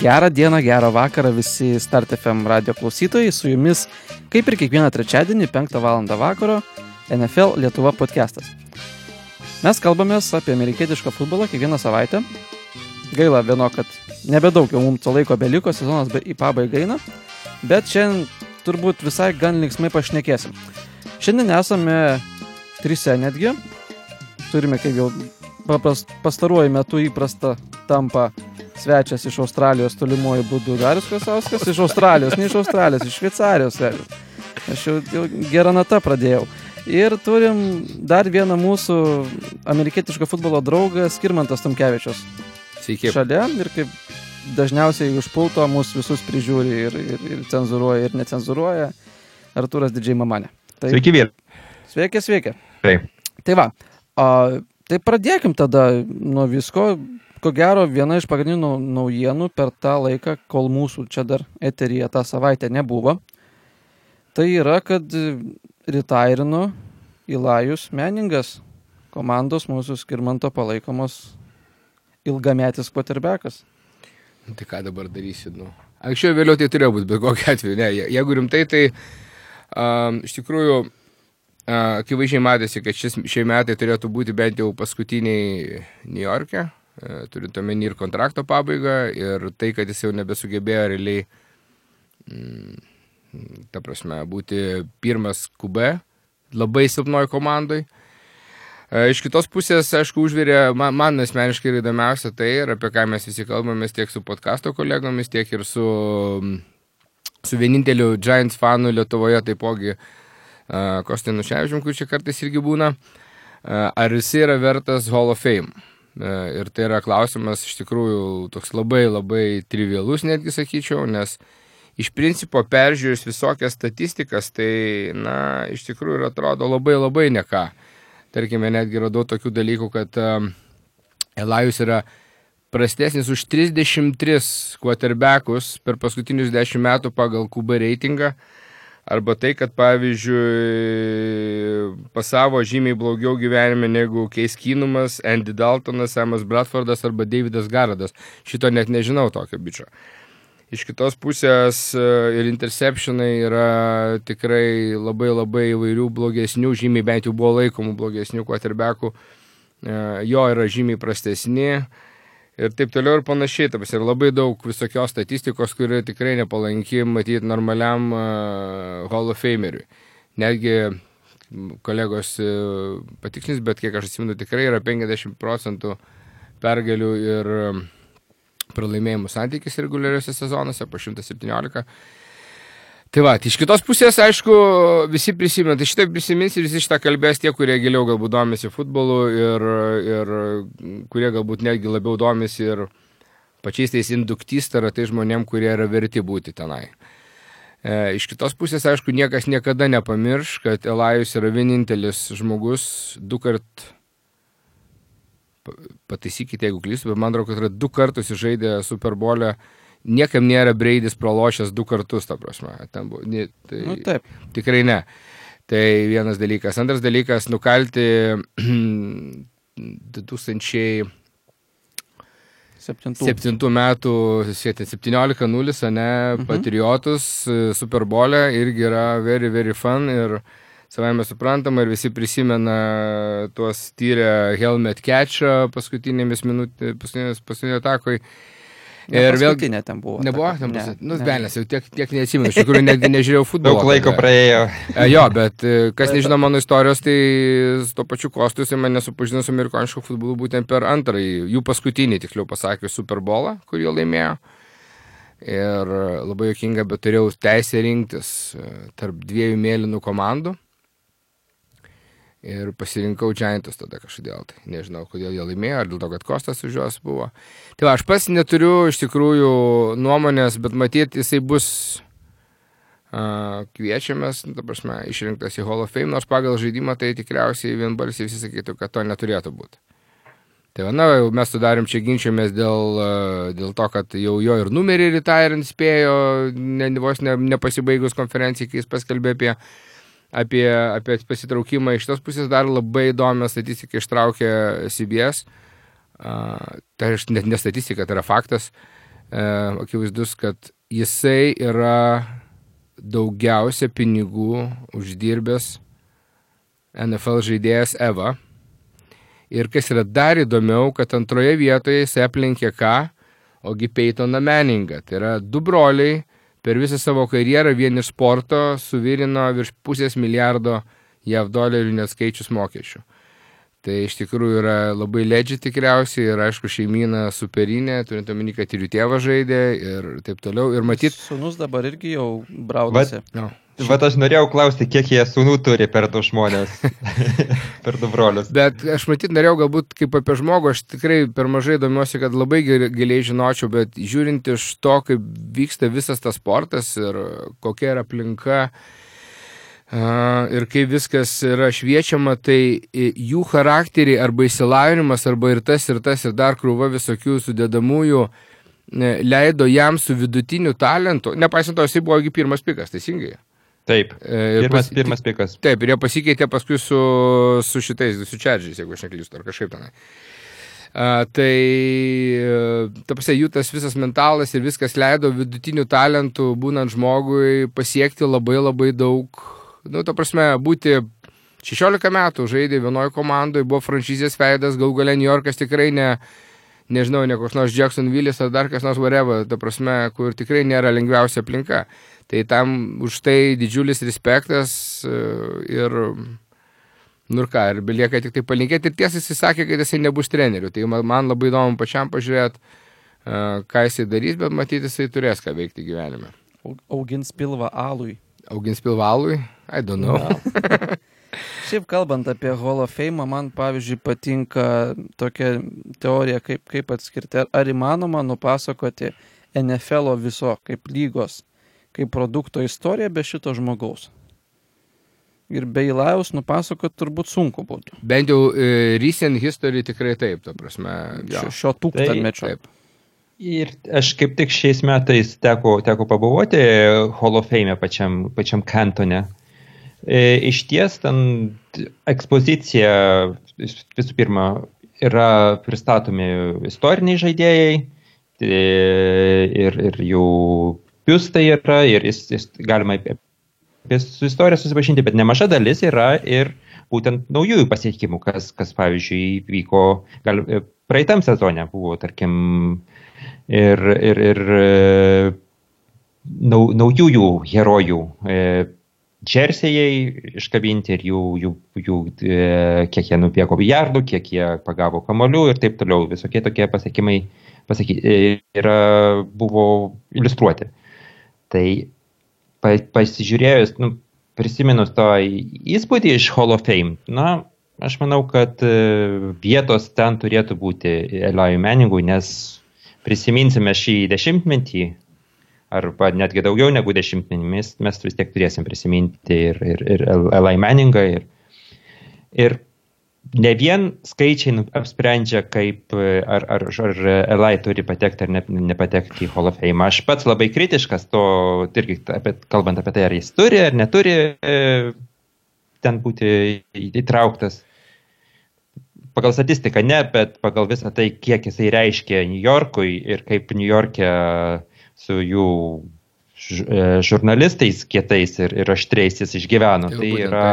Gerą dieną, gerą vakarą visi Start FM radio klausytojai. Su jumis, kaip ir kiekvieną trečiadienį, 5 val. vakaro, NFL Lietuva podcastas. Mes kalbamės apie amerikietišką futbolą kiekvieną savaitę. Gaila vieno, kad nebedaug jau mums to laiko beliko, sezonas be į pabaigą eina. Bet šiandien turbūt visai gan linksmai pašnekėsim. Šiandien esame trise netgi. Turime, kaip jau pastaruoju metu įprasta tampa svečias iš Australijos tolimuoju būdu Darius Krasauskas, iš Australijos, ne iš Australijos, iš Šveicarijos svečias. Aš jau, jau gerą natą pradėjau. Ir turim dar vieną mūsų amerikietiško futbolo draugą Skirmantas Tomkevičius. Sveiki. Šalia ir kaip dažniausiai iš pulto mūsų visus prižiūri ir, ir, ir cenzuruoja ir necenzuruoja Artūras Didžiai Mamanė. Tai, sveiki, vyr. Sveiki, sveiki. Taip. Tai va, a, tai pradėkim tada nuo visko ko gero viena iš pagrindinių naujienų per tą laiką, kol mūsų čia dar eteryje tą savaitę nebuvo, tai yra, kad retairino Ilajus Meningas, komandos mūsų skirmanto palaikomos ilgametis quarterbackas. Nu, tai ką dabar darysi, nu. Anksčiau vėliau tai turėjo būti, bet kokiu atveju, ne. Jeigu rimtai, tai um, iš tikrųjų akivaizdžiai matėsi, kad šis, šie metai turėtų būti bent jau paskutiniai New York'e, turint omeny ir kontrakto pabaigą, ir tai, kad jis jau nebesugebėjo realiai, mm, ta prasme, būti pirmas QB labai silpnoj komandai. E, iš kitos pusės, aišku, užvirė, man, man asmeniškai yra įdomiausia tai, ir apie ką mes visi kalbamės tiek su podkasto kolegomis, tiek ir su, su vieninteliu Giants fanu Lietuvoje, taipogi uh, Kostinu Ševičium, kur čia kartais irgi būna, ar jis yra vertas Hall of Fame. E, ir tai yra klausimas iš tikrųjų toks labai labai trivialus netgi sakyčiau, nes iš principo peržiūrėjus visokias statistikas, tai, na, iš tikrųjų ir atrodo labai labai neką. Tarkime, netgi radau tokių dalykų, kad um, Elajus yra prastesnis už 33 quarterbackus per paskutinius 10 metų pagal QB reitingą. Arba tai, kad pavyzdžiui pasavo žymiai blogiau gyvenime negu Keis Kinumas, Andy Daltonas, Samas Bradfordas arba Davidas Garadas. Šito net nežinau tokio bičio. Iš kitos pusės e, ir interceptionai yra tikrai labai labai įvairių blogesnių, žymiai bent jau buvo laikomų blogesnių quarterbackų. E, jo yra žymiai prastesni ir taip toliau ir panašiai. Taps, ir labai daug visokios statistikos, kuri tikrai nepalanki matyti normaliam uh, Hall of Fameriui. Netgi kolegos uh, patiksins, bet kiek aš atsimenu, tikrai yra 50 procentų pergalių ir uh, pralaimėjimų santykis reguliariuose sezonuose po 117. Tai va, tai iš kitos pusės, aišku, visi prisimena, tai šitą prisimins ir visi šitą kalbės tie, kurie giliau galbūt domisi futbolu ir, ir kurie galbūt netgi labiau domisi ir pačiais tais induktys, tai yra tai žmonėm, kurie yra verti būti tenai. E, iš kitos pusės, aišku, niekas niekada nepamirš, kad Elajus yra vienintelis žmogus, du kart, pataisykite, jeigu klystu, bet man atrodo, kad yra du kartus žaidė Superbolę niekam nėra Breidis pralošęs du kartus, ta prasme. Ten buvo, ne, tai, nu, taip. Tikrai ne. Tai vienas dalykas. Antras dalykas, nukalti 2007 metų 17-0, ne, mhm. patriotus Superbolė irgi yra very, very fun ir savai mes suprantama ir visi prisimena tuos tyrę helmet catchą paskutinėmis minutėmis, paskutinės, paskutinio atakoj. Ir vėl ne ten buvo. Nebuvo, ten buvo. Nu, velnės, jau tiek, tiek neatsimenu, iš tikrųjų netgi nežiūrėjau futbolo. Daug laiko praėjo. E, jo, bet e, kas nežino mano istorijos, tai to pačiu Kostus mane supažino su amerikonišku futbolu būtent per antrąjį, jų paskutinį, tiksliau pasakius, Super Bowlą, kurį laimėjo. Ir labai jokinga, bet turėjau teisę rinktis e, tarp dviejų mėlynų komandų. Ir pasirinkau Giantus tada kažkodėl. Tai nežinau, kodėl jie laimėjo, ar dėl to, kad Kostas už juos buvo. Tai va, aš pats neturiu iš tikrųjų nuomonės, bet matyti jisai bus uh, kviečiamas, nu, ta prasme, išrinktas į Hall of Fame, nors pagal žaidimą tai tikriausiai vienbalsiai visi sakytų, kad to neturėtų būti. Tai va, na, mes sudarėm čia ginčiamės dėl, dėl to, kad jau jo ir numerį retirant spėjo, ne, vos ne, nepasibaigus konferencijai, kai jis paskelbė apie apie, apie pasitraukimą. Iš tos pusės dar labai įdomią statistiką ištraukė CBS. Uh, tai net ne statistika, tai yra faktas. e, akivaizdus, kad jisai yra daugiausia pinigų uždirbęs NFL žaidėjas Eva. Ir kas yra dar įdomiau, kad antroje vietoje jis aplenkė ką? Ogi Peytoną Meningą. Tai yra du broliai per visą savo karjerą vien iš sporto suvirino virš pusės milijardo JAV dolerių neskaičius mokesčių. Tai iš tikrųjų yra labai ledži tikriausiai ir aišku šeimyna superinė, turint omeny, kad ir jų tėvas žaidė ir taip toliau. Ir matyt. Sunus dabar irgi jau braudasi. No. Vat aš norėjau klausti, kiek jie sunų turi per du žmonės, per du brolius. Bet aš matyt norėjau galbūt kaip apie žmogų, aš tikrai per mažai domiuosi, kad labai giliai žinočiau, bet žiūrint iš to, kaip vyksta visas tas sportas ir kokia yra aplinka, ir kai viskas yra šviečiama, tai jų charakteriai arba įsilavinimas, arba ir tas, ir tas, ir dar krūva visokių sudėdamųjų leido jam su vidutiniu talentu, nepaisant to, jisai buvo pirmas pikas, teisingai. Taip, ir pirmas, pas, pirmas pikas. Taip, ir jie pasikeitė paskui su, su šitais, su čerdžiais, jeigu aš neklystu, ar kažkaip tenai. Uh, tai, ta prasme, jų tas visas mentalas ir viskas leido vidutinių talentų, būnant žmogui, pasiekti labai labai daug nu, to prasme, būti 16 metų žaidė vienoje komandoje, buvo franšizės veidas, gal galia New Yorkas tikrai ne, nežinau, ne koks nors Jacksonville'is ar dar kas nors whatever, ta prasme, kur tikrai nėra lengviausia aplinka. Tai tam už tai didžiulis respektas e, ir, nu ir ką, ir belieka tik tai palinkėti. Ir tiesą jis sakė, kad jisai nebus treneriu. Tai man labai įdomu pačiam pažiūrėti, e, ką jisai darys, bet matyti jisai turės ką veikti gyvenime. Augins pilvą alui. Augins pilvalui? I don't know. No. Šiaip kalbant apie Hall of Fame, man pavyzdžiui patinka tokia teorija, kaip, kaip atskirti, ar įmanoma nupasakoti NFL viso kaip lygos, kaip produkto istoriją be šito žmogaus. Ir be Ilajaus nupasakoti turbūt sunku būtų. Bent jau e, recent history tikrai taip, ta prasme. Jo. Šio, šio tūkstantmečio. Taip. Ir aš kaip tik šiais metais teko, teko pabuvoti Hall of Fame pačiam, pačiam kantone. E, iš ties ten ekspozicija visų pirma yra pristatomi istoriniai žaidėjai e, ir, ir jų biustai yra ir jis, jis galima apie su istorija susipažinti, bet nemaža dalis yra ir būtent naujųjų pasiekimų, kas, kas pavyzdžiui vyko gal, praeitam sezone buvo, tarkim, ir, ir, ir nau, naujųjų herojų džersėjai iškabinti ir jų, jų, jų e, kiek jie nupėko jardų, kiek jie pagavo kamolių ir taip toliau. Visokie tokie pasiekimai pasaky, e, yra, buvo iliustruoti. Tai pa, pasižiūrėjus, nu, prisiminus to įspūdį iš Hall of Fame, na, aš manau, kad e, vietos ten turėtų būti Elajui Meningui, nes prisiminsime šį dešimtmetį, arba netgi daugiau negu dešimtmenimis, mes vis tiek turėsim prisiminti ir, ir, ir Elai Meningą. Ir, ir ne vien skaičiai nu, apsprendžia, kaip, ar, ar, ar Elai turi patekti ar ne, nepatekti į Hall of Fame. Aš pats labai kritiškas to, irgi apie, kalbant apie tai, ar jis turi ar neturi e, ten būti įtrauktas. Pagal statistiką ne, bet pagal visą tai, kiek jisai reiškia New Yorkui ir kaip New York'e su jų e, žurnalistais kietais ir, ir aštriais jis išgyveno. Tai yra,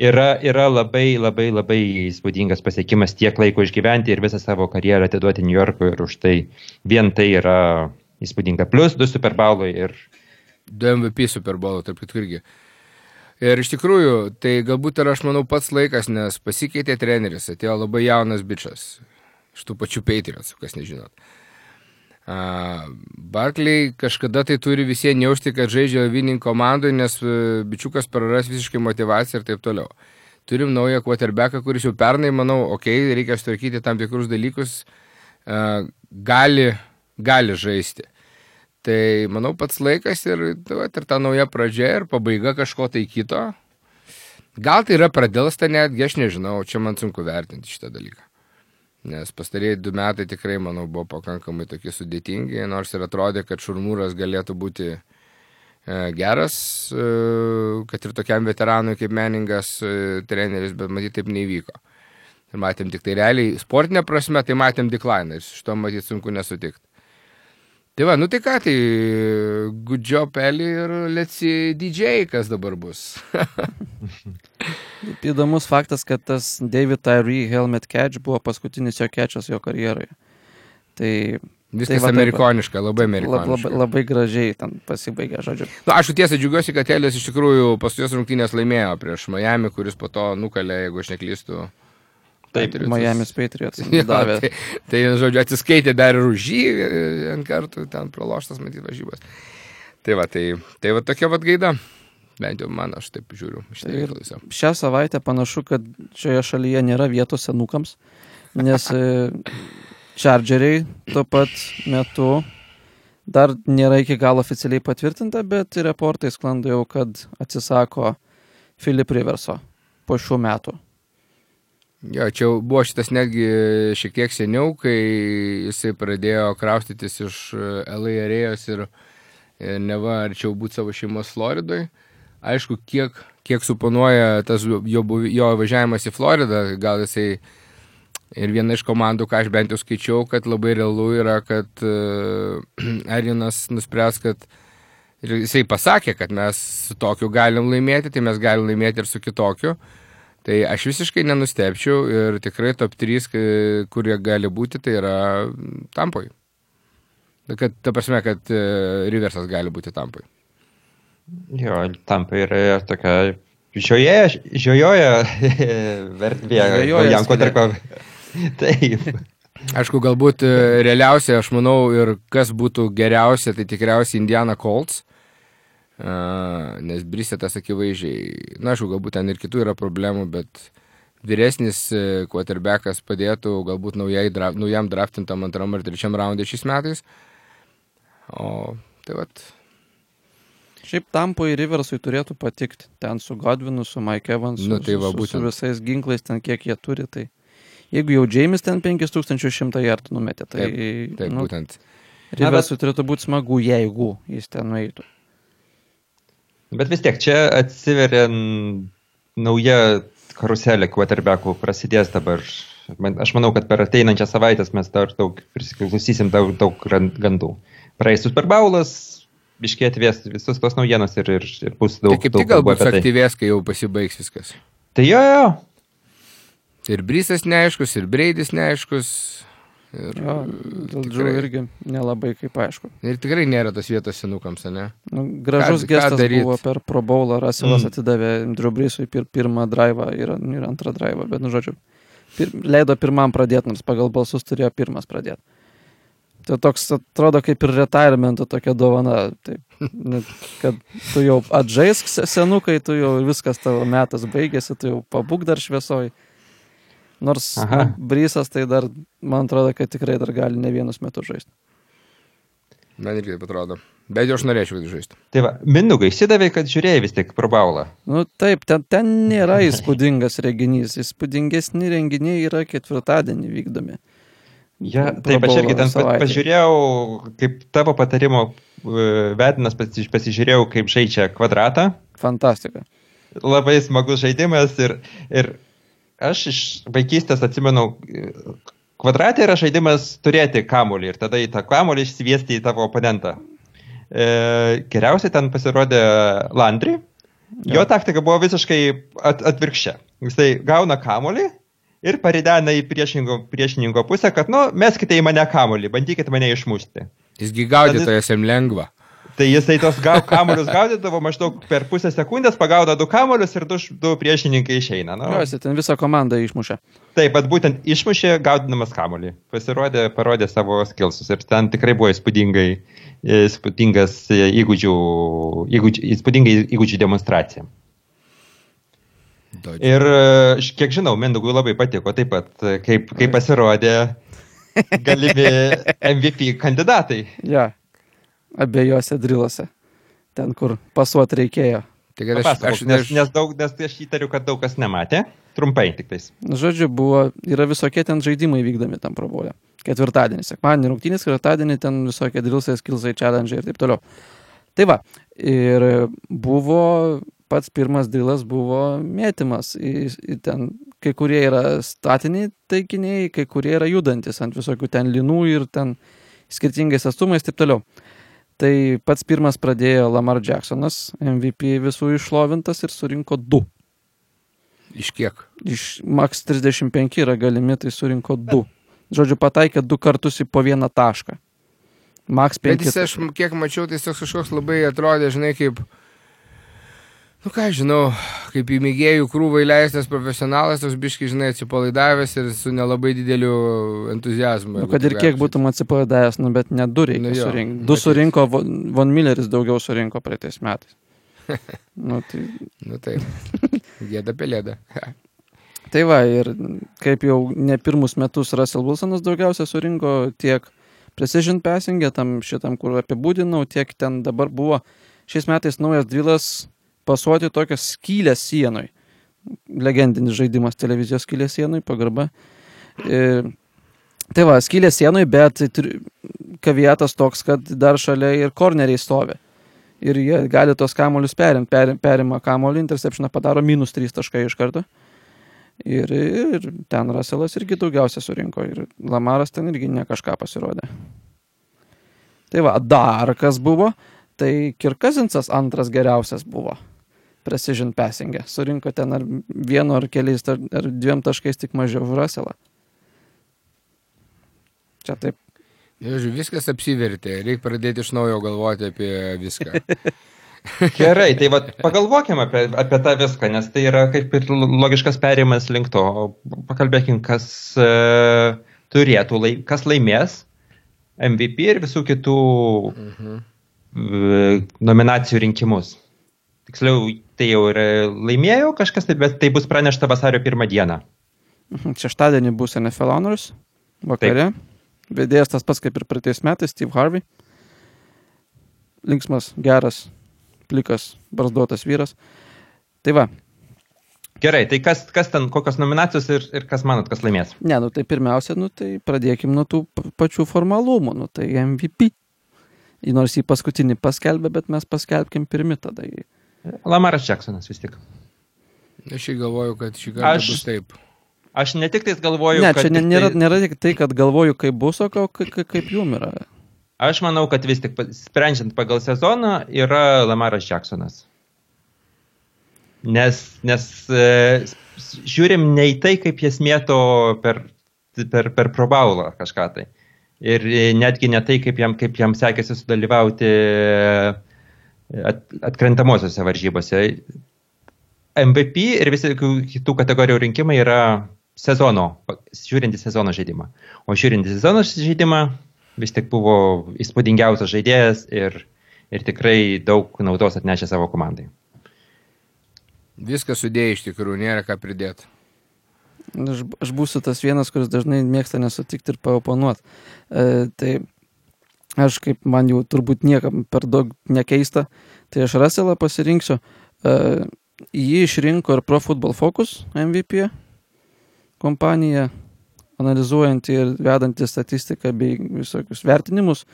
yra, yra labai, labai, labai įspūdingas pasiekimas tiek laiko išgyventi ir visą savo karjerą atiduoti New Yorkui ir už tai vien tai yra įspūdinga. Plus du Super Bowlai ir... Du MVP Super Bowlai, tarp kitų irgi. Ir iš tikrųjų, tai galbūt ir aš manau pats laikas, nes pasikeitė treneris, atėjo labai jaunas bičias. Iš tų pačių Patriots, kas nežinot. Barkley kažkada tai turi visiems jausti, kad žaidžia winning komandai, nes e, bičiukas praras visiškai motivaciją ir taip toliau. Turim naują quarterbacką, kuris jau pernai, manau, okei, okay, reikia sutvarkyti tam tikrus dalykus, gali, gali žaisti. Tai manau pats laikas ir, va, ir ta nauja pradžia ir pabaiga kažko tai kito. Gal tai yra pradėlsta netgi, aš nežinau, čia man sunku vertinti šitą dalyką. Nes pastarėjai du metai tikrai, manau, buvo pakankamai tokie sudėtingi, nors ir atrodė, kad šurmūras galėtų būti e, geras, e, kad ir tokiam veteranui kaip meningas e, treneris, bet matyt taip neįvyko. Ir matėm tik tai realiai, sportinė prasme, tai matėm dekliną ir šito matyt sunku nesutikti. Tai va, nu tai ką, tai good job Eli ir let's DJ, kas dabar bus. Įdomus faktas, kad tas David Tyree Helmet Catch buvo paskutinis jo catchas jo karjeroje. Tai Viskas va taip, amerikoniška, labai lab, amerikoniška. labai, labai gražiai ten pasibaigė, žodžiu. Na, aš tiesą džiaugiuosi, kad Elis iš tikrųjų pastojos rungtynės laimėjo prieš Miami, kuris po to nukalė, jeigu aš neklystu. Taip, Patriots. Miami's Patriots Jo, tai, tai, žodžiu, atsiskaitė dar ir už jį e, ant kartų, ten praloštas matyti varžybas. Tai va, tai, tai va tokia va gaida. Bent jau man, aš taip žiūriu. Tai. Šią savaitę panašu, kad šioje šalyje nėra vietos senukams, nes e, Chargeriai tuo pat metu dar nėra iki galo oficialiai patvirtinta, bet reportai sklando jau, kad atsisako Philip Riverso po šių metų. Jo, čia buvo šitas netgi šiek tiek seniau, kai jisai pradėjo kraustytis iš e, LA arėjos ir, ir neva arčiau būti savo šeimos Floridoje. Aišku, kiek, kiek suponuoja tas jo, jo važiavimas į Floridą, gal jisai ir viena iš komandų, ką aš bent jau skaičiau, kad labai realu yra, kad uh, Arinas nuspręs, kad jisai pasakė, kad mes su tokiu galim laimėti, tai mes galim laimėti ir su kitokiu. Tai aš visiškai nenustepčiau ir tikrai top 3, kai- kurie gali būti, tai yra tampoj. Kad, ta prasme, kad e, Riversas gali būti tampoj. Jo, tampa yra tokia žioje, žiojoja vertėje. Žvejoja Janko tarko. Taip. Aišku, galbūt e, realiausia, aš manau, ir kas būtų geriausia, tai tikriausiai Indiana Colts. Nes Brisetas akivaizdžiai, na, aišku, galbūt ten ir kitų yra problemų, bet vyresnis e, quarterbackas padėtų galbūt naujai, naujam draftintam antram ar trečiam raundai šiais metais. O tai vat, Šiaip Tampui Riversui turėtų patikti. Ten su Godvinu, su Mike Evansu, Nu, tai va, su, su, visais ginklais, ten kiek jie turi. Tai jeigu jau James ten 5100 jardų numetė, tai taip, nu, būtent. Riversui turėtų būti smagu, jeigu jis ten nueitų. Bet vis tiek čia atsiveria nauja karuselė quarterbackų prasidės dabar. Aš manau, kad per ateinančią savaitę mes dar daug prisiklausysim daug, daug gandų. Praeis Super Bowlas, biškiai atvės visus tos naujienos ir, ir, ir bus Tai daug. kaip daug tik galbūt tai. aktyvės, kai jau pasibaigs viskas. Tai jo, jo. Ir Brysas neaiškus, ir Breidis neaiškus. Ir, Jo, dėl tikrai. džių irgi nelabai kaip aišku. ir tikrai nėra tos vietos senukams, ne? Nu, gražus Ką- ką gestas daryt? buvo per Pro Bowlą, Russellas Mm. atidavė Drew Breesui pir, pirmą drivą ir, ir antrą drivą, bet, nu, žodžiu, pir, leido pirmam pradėti, nors pagal balsus turėjo pirmas pradėti. Tai toks atrodo kaip ir retiremento tokia dovana, taip, net, kad tu jau atžaisk se- senukai, tu jau viskas tavo metas baigėsi, tu jau pabūk dar šviesoj. Nors Aha. nu, Brysas tai dar, man atrodo, kad tikrai dar gali ne vienus metus žaisti. Man irgi taip atrodo. Bet jau aš norėčiau kad žaisti. Tai va, Mindugai, įsidavė, kad žiūrėjai vis tik Pro Bowlą. Nu taip, ten, ten nėra įspūdingas renginys. Įspūdingesni renginiai yra ketvirtadienį vykdomi. Ja, taip, aš irgi ten savaitėj. pažiūrėjau, kaip tavo patarimo e, vedinas, pasi- pasižiūrėjau, kaip žaidžia kvadratą. Fantastika. Labai smagus žaidimas ir, ir aš iš vaikystės atsimenu, kvadratė yra žaidimas turėti kamolį ir tada į tą kamolį išsiviesti į tavo oponentą. E, geriausiai ten pasirodė Landry. Jo Jo. taktika buvo visiškai at, atvirkščia. Jisai gauna kamolį ir paridena į priešininko, priešininko pusę, kad, nu, meskite į mane kamolį, bandykite mane išmušti. Jisgi gaudytojas jam lengva. Tai jisai tos gau, kamolius gaudydavo maždaug per pusę sekundės, pagaudo du kamolius ir du, du priešininkai išeina. Nu, Jo, jis ten visą komandą išmušė. taip, bet būtent išmušė gaudinamas kamolį. Pasirodė, parodė savo skilsus ir ten tikrai buvo įspūdingai, įspūdingas įgūdžių, įgūdžių, įspūdingai įgūdžių demonstracija. Dodge. Ir kiek žinau, Mindugui labai patiko taip pat, kaip, kaip pasirodė galimi MVP kandidatai. Ja, abiejose drilose. Ten, kur pasuot reikėjo. Tai kad aš, aš, nes, nes, daug, nes aš įtariu, kad daug kas nematė. Trumpai tik tais. Nu, Žodžiu, buvo, yra visokie ten žaidimai vykdomi tam probolė. Ketvirtadienį, sekmadienį rungtynės, ketvirtadienį ten visokie drilsai, skilsai, challenge ir taip toliau. Tai va, ir buvo pats pirmas drilas buvo mėtymas. Į, į ten, kai kurie yra statiniai taikiniai, kai kurie yra judantis ant visokių ten linų ir ten skirtingais atstumais ir taip toliau. Tai pats pirmas pradėjo Lamar Jacksonas, MVP visų išlovintas ir surinko 2. Iš kiek? Iš max 35 yra galimi, tai surinko 2. Žodžiu, pataikė du kartus į po vieną tašką. Max 5. Bet jis, aš kiek mačiau, tai jis toks kažkoks labai atrodė, žinai, kaip, nu ką žinau, kaip į mėgėjų krūvą įleistas profesionalas, toks biški, žinai, atsipalaidavęs ir su nelabai dideliu entuzijazmu. Nu, kad ir kiek būtum atsipalaidavęs, nu, bet ne du reikia Nu nu, surinkti. Du matyt. surinko, Von Milleris daugiau surinko praeitais metais. nu, tai, Nu taip, gėda pelėda. tai va, ir kaip jau ne pirmus metus Russell Wilsonas daugiausia surinko tiek precision passingė, tam šitam, kur apibūdinau, tiek ten dabar buvo šiais metais naujas dvilas pasuoti tokias skylės sienoj. Legendinis žaidimas televizijos skylės sienoj, pagarba. E, tai va, skylės sienoj, bet kavietas toks, kad dar šalia ir korneriai stovi. Ir jie gali tos kamolius perimti, perim, perima kamolį, interceptioną padaro minus 3 taškai iš karto. Ir, ir ten Russellas irgi daugiausia surinko ir Lamaras ten irgi ne kažką pasirodė. Tai va, dar kas buvo, tai Kirkazinsas antras geriausias buvo. Precision passingė. Surinko ten ar vienu ar keliais ar, ar dviem taškais tik mažiau už Russellą. Čia taip. Žodžiu, viskas apsivertė, reikia pradėti iš naujo galvoti apie viską. Gerai, tai vat, pagalvokime apie, apie tą viską, nes tai yra kaip ir logiškas perėjimas link to. Pakalbėkim, kas e, turėtų, lai, kas laimės MVP ir visų kitų Mhm. e, nominacijų rinkimus. Tiksliau, tai jau ir laimėjo kažkas, tai, bet tai bus pranešta vasario pirmą dieną. Mhm, Šeštadienį bus NFL Honors vakare. Vedėjas tas pats kaip ir praeitais metais, Steve Harvey. Linksmas, geras, plikas, barzduotas vyras. Tai va, Gerai, tai kas, kas ten, kokios nominacijos ir, ir kas manot, kas laimės? ne, nu tai pirmiausia, nu tai pradėkim nuo tų pačių formalumų, nu tai MVP. Nors jį paskutinį paskelbė, bet mes paskelbkim pirmi tada. jį. Lamaras Jacksonas vis tik. Aš šį galvoju, kad šį kartą Aš- bus taip. Aš ne tik tais galvoju, Ne, kad čia ne, tik nėra, tai, nėra tik tai, kad galvoju, kaip bus, o ka- ka- ka- kaip jum yra. Aš manau, kad vis tik sprendžiant pagal sezoną yra Lamaras Jacksonas. Nes, nes e, žiūrim ne į tai, kaip jis mėto per, per, per probaulą kažką tai. Ir e, netgi ne tai, kaip jam, kaip jam sekėsi sudalyvauti e, atkrentamosiose varžybose. MVP ir visi kitų kategorijų rinkimai yra sezono, žiūrint į sezono žaidimą. O žiūrint į sezono žaidimą, vis tik buvo įspūdingiausias žaidėjas ir, ir tikrai daug naudos atnešė savo komandai. Viską sudėjai iš tikrųjų, nėra ką pridėti. Aš, aš būsiu tas vienas, kuris dažnai mėgsta nesutikti ir paoponuoti. E, tai aš kaip man jau turbūt niekam per daug nekeista, tai aš Russellą pasirinksiu. E, jį išrinko ir Pro Football Focus MVP kompanija, analizuojanti ir vedanti statistiką bei visokius vertinimus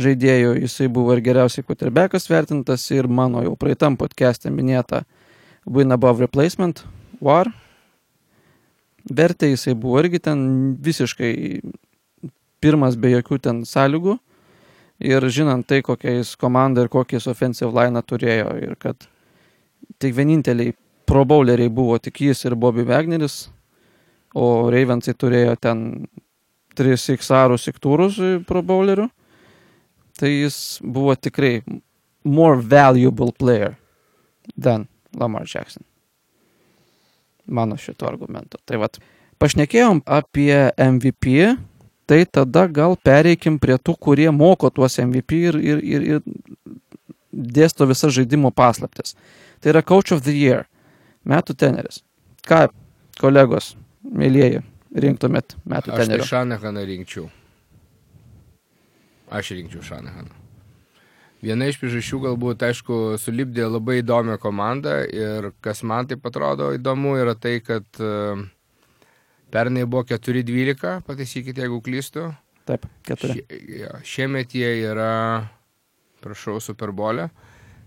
žaidėjų. Jisai buvo ir geriausiai quarterbackas vertintas ir mano jau praeitam podcast'e minėta Win Above Replacement, WAR vertė jisai buvo irgi ten visiškai pirmas be jokių ten sąlygų. Ir žinant tai, kokia jis komanda ir kokį jis offensive line turėjo. Ir kad tik vieninteliai pro bowleriai buvo tik jis ir Bobby Wagneris. O Ravensai turėjo ten 3 XR siktūrus pro bowlerių. Tai jis buvo tikrai more valuable player than Lamar Jackson mano šito argumento. Tai vad, pašnekėjom apie MVP, tai tada gal pereikim prie tų, kurie moko tuos MVP ir, ir, ir, ir dėsto visas žaidimo paslaptis. Tai yra Coach of the Year, metų teneris. Ką, kolegos, mėlyjeji, rinktumėt metų Aš tai? Šanahaną rinkčiau. Aš rinkčiau Šanahaną. Viena iš priežasčių galbūt, aišku, sulibdė labai įdomią komandą ir kas man taip atrodo įdomu yra tai, kad e, pernai buvo 4-12, pataisykite, jeigu klystu. Taip, keturi. Šie, jo, šiemet jie yra, prašau, Superbolė.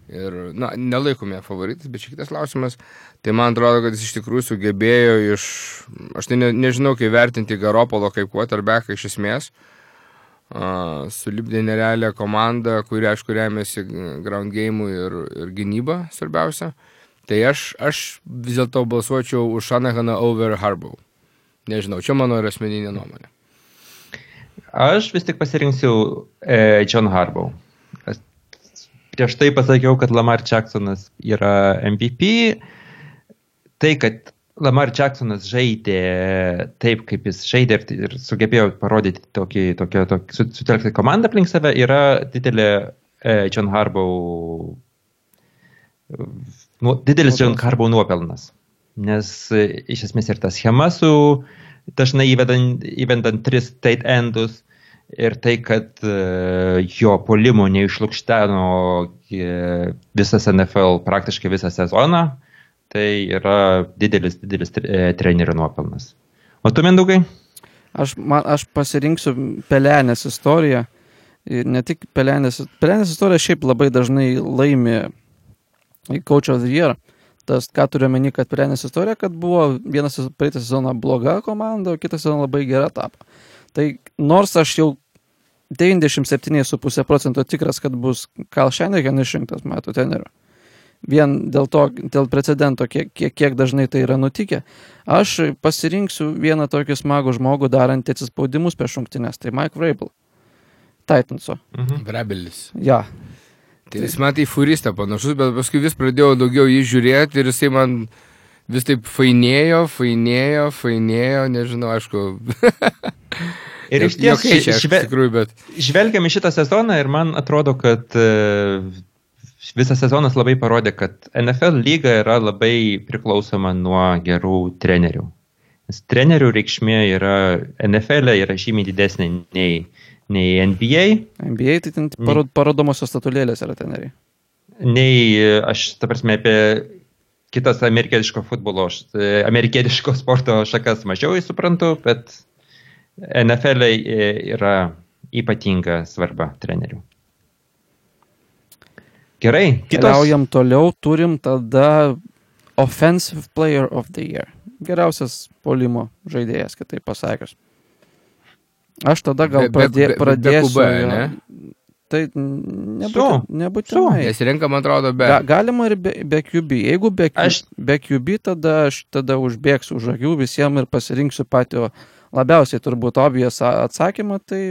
Ir, na, nelaikome favoritais, bet čia kitas klausimas. Tai man atrodo, kad jis iš tikrųjų sugebėjo iš... Aš tai ne, nežinau, kaip vertinti Garopolo kaip quarterbacką iš esmės. uh, sulibdė nerealią komandą, kuri, aišku, remiasi ground game ir, ir gynyba svarbiausia. Tai aš, aš vis dėlto balsuočiau už Shanahaną over Harbaugh. Nežinau, čia mano yra asmeninė nuomonė. Aš vis tik pasirinksiu e, John Harbaugh. Aš prieš tai pasakiau, kad Lamar Jacksonas yra MVP. Tai, kad Lamar Jacksonas žaidė taip, kaip jis žaidė ir, sugebėjo parodyti tokį, tokį, tokį sutelkti komandą aplink save, yra didelė e, John Harbaugh, nu, didelis John Harbaugh nuopelnas. Nes e, iš esmės ir ta schema su dažnai įvedant, įvedant tris state endus ir tai, kad uh, jo polimo neišlūkšteno uh, visas NFL praktiškai visą sezoną, tai yra didelis, didelis e, trenerio nuopelnas. O tu, Mindaugai? Aš, man, aš pasirinksiu Pelenės istoriją. Ir ne tik Pelenės, Pelenės istorija šiaip labai dažnai laimi Coach of the Year. Tas, ką turiu meni, kad Pelenės istorija, kad buvo vienas praeitą sezoną bloga komanda, o kitą sezoną labai gera tapo. Tai nors aš jau 97,5 procento tikras, kad bus Kal Shanahan išrinktas metų treneriu vien dėl to, dėl precedento, kiek, kiek, kiek dažnai tai yra nutikę. Aš pasirinksiu vieną tokį smagų žmogų darantį atsispaudimus prieš šimtinės, tai Mike Vrabel. Titanso. Mhm. Vrabelis. Ja. Tai jis man tai furista panašus, bet paskui vis pradėjau daugiau jį žiūrėti ir jisai man vis taip fainėjo, fainėjo, fainėjo, nežinau, aišku. Ir iš tiesų, žve... bet... žvelgiam į šitą sezoną ir man atrodo, kad uh, visas sezonas labai parodė, kad NFL lyga yra labai priklausoma nuo gerų trenerių. Nes trenerių reikšmė yra NFL e yra žymiai didesnė nei, nei NBA. NBA tai ten parod, parodomosios statulėlės yra treneriai. Nei aš, ta prasme, apie kitas amerikietiško futbolo, amerikietiško sporto šakas mažiau suprantu, bet NFL e yra ypatinga svarba trenerių. Gerai, kitos. Keliaujam toliau, turim tada Offensive Player of the Year. Geriausias polimo žaidėjas, kitaip pasakius. Aš tada gal pradė, be, be, pradėsiu. Be QB, ne? Tai nebūtinai. nebūtinai. Jis renka, man atrodo, be. Ga, galima ir be, be QB. Jeigu be, aš... be QB, tada aš tada užbėgsiu už akių visiems ir pasirinksiu patio labiausiai turbūt obvious atsakymą, tai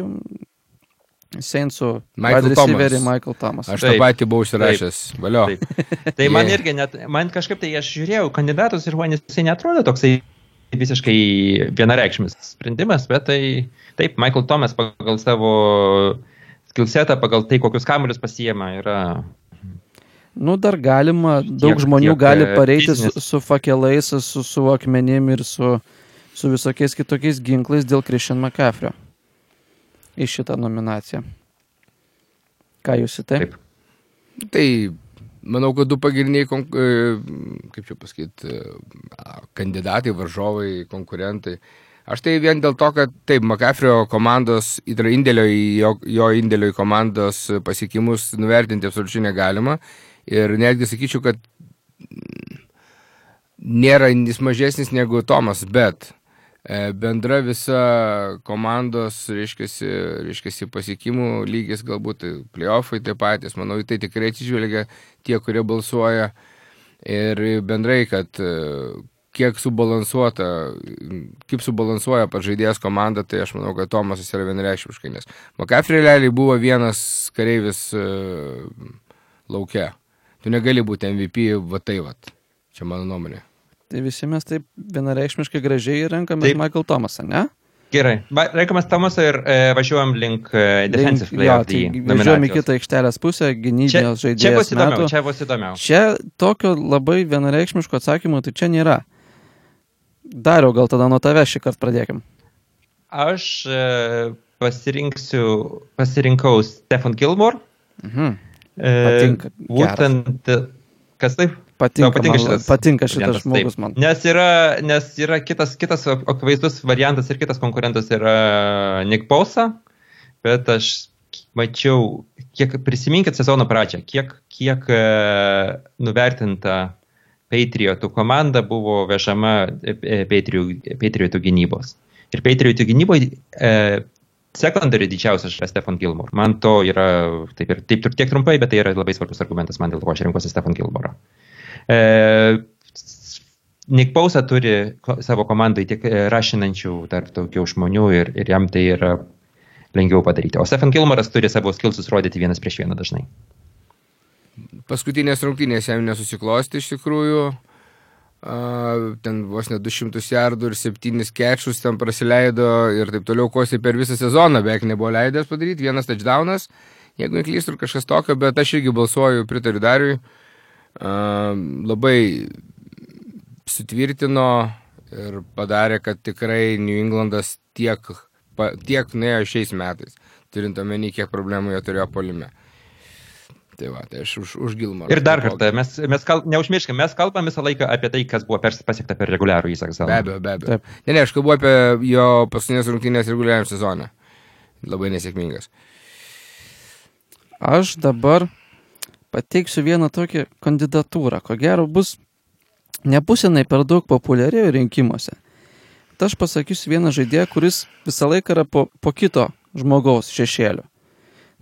Seinsų Michael Thomas. Michael Thomas. Aš taip, tą patį buvau užsirašęs. Valio. Taip. Tai man irgi net, man kažkaip tai aš žiūrėjau kandidatus ir man jisai netrodo toksai visiškai vienareikšmis sprendimas, bet tai taip, Michael Thomas pagal savo skillsetą, pagal tai, kokius kamuolius pasiema, yra Nu, dar galima, daug tiek, žmonių tiek, gali e, pareiti su, su fakelais, su, su akmenim ir su, su visokiais kitokiais ginklais dėl Christian McCaffrey į šitą nominaciją. Ką jūs į tai? Taip. Tai manau, kad du pagrindiniai, e, kaip čia pasakyti, e, kandidatai, varžovai, konkurentai. Aš tai vien dėl to, kad taip, McAfrio komandos indėlio į jo, jo indėlio į komandos pasiekimus nuvertinti absoliučiai negalima. Ir netgi sakyčiau, kad nėra jis mažesnis negu Tomas, bet bendra visa komandos, reiškiasi, reiškiasi pasiekimų lygis, galbūt tai playoffai taip patys, manau, tai tikrai atsižvelgia tie, kurie balsuoja ir bendrai, kad e, kiek subalansuota, kaip subalansuoja pažaidėjas komanda, tai aš manau, kad Tomasas yra vienreiškiškai, nes McCaffrey realiai buvo vienas kareivis uh, laukia. Tu negali būti MVP, va tai va. Čia mano nuomonė. Tai visi mes taip vienareikšmiškai gražiai renkame Michael Thomasą, ne? Gerai, renkamas Tomasą ir e, važiuojam link e, defensive play. Jo, tai važiuojam į kitą aikštelės pusę, gynybinės žaidėjas. Čia bus įdomiau, metų. čia bus įdomiau. Čia tokio labai vienareikšmiško atsakymo, tai čia nėra. Dariau, gal tada nuo tavęs šį kartą pradėkim. Aš e, pasirinksiu, pasirinkau Stefan Gilmore. Mhm. E, Patinka. Būtent, kas taip? Patinka, patinka šitas, patinka šitas žmogus taip. man. Nes yra, nes yra kitas, kitas akivaizdus variantas ir kitas konkurentas yra Nick Pausa, bet aš mačiau, kiek prisiminkit sezono pradžią, kiek, kiek e, nuvertinta Patriotų komanda buvo vežama e, Patriotų gynybos. Ir Patriotų gynyboje e, secondary didžiausias yra Stefan Gilmore. Man to yra, taip ir taip, tiek trumpai, bet tai yra labai svarbus argumentas man dėl ko aš renkuosi Stefan Gilmore. E, Nick Pausa turi savo komandai tiek e, rašinančių tarp daugiau žmonių ir, ir jam tai yra lengviau padaryti. O Stefan Gilmoras turi savo skilsus rodyti vienas prieš vieną dažnai. Paskutinės rungtynės jam nesusiklosti iš tikrųjų. Uh, ten vos ne 200 jardų ir 7 kečus ten praleido ir taip toliau kosi per visą sezoną, beveik nebuvo leidęs padaryti, vienas touchdownas, jeigu neklystų kažkas tokio, bet aš irgi balsuoju, pritariu Dariui. Uh, labai sutvirtino ir padarė, kad tikrai New Englandas tiek, tiek nuėjo šiais metais, turint omeny, kiek problemų jie turėjo polime. Tai va, tai aš už, už Gilmarą. Ir dar kartą, mes, mes kal, neužmirškime, mes kalbam visą laiką apie tai, kas buvo pasiekta per reguliarų įsaką. Be abejo, be abejo. Taip. Ne, ne, aš kalbu apie jo paskutinės rungtynės reguliariam sezone. Labai nesėkmingas. Aš dabar pateiksiu vieną tokią kandidatūrą. Ko gero bus nebus jinai per daug populiari rinkimuose. Tai aš pasakysiu vieną žaidėją, kuris visą laiką yra po, po kito žmogaus šešėlių.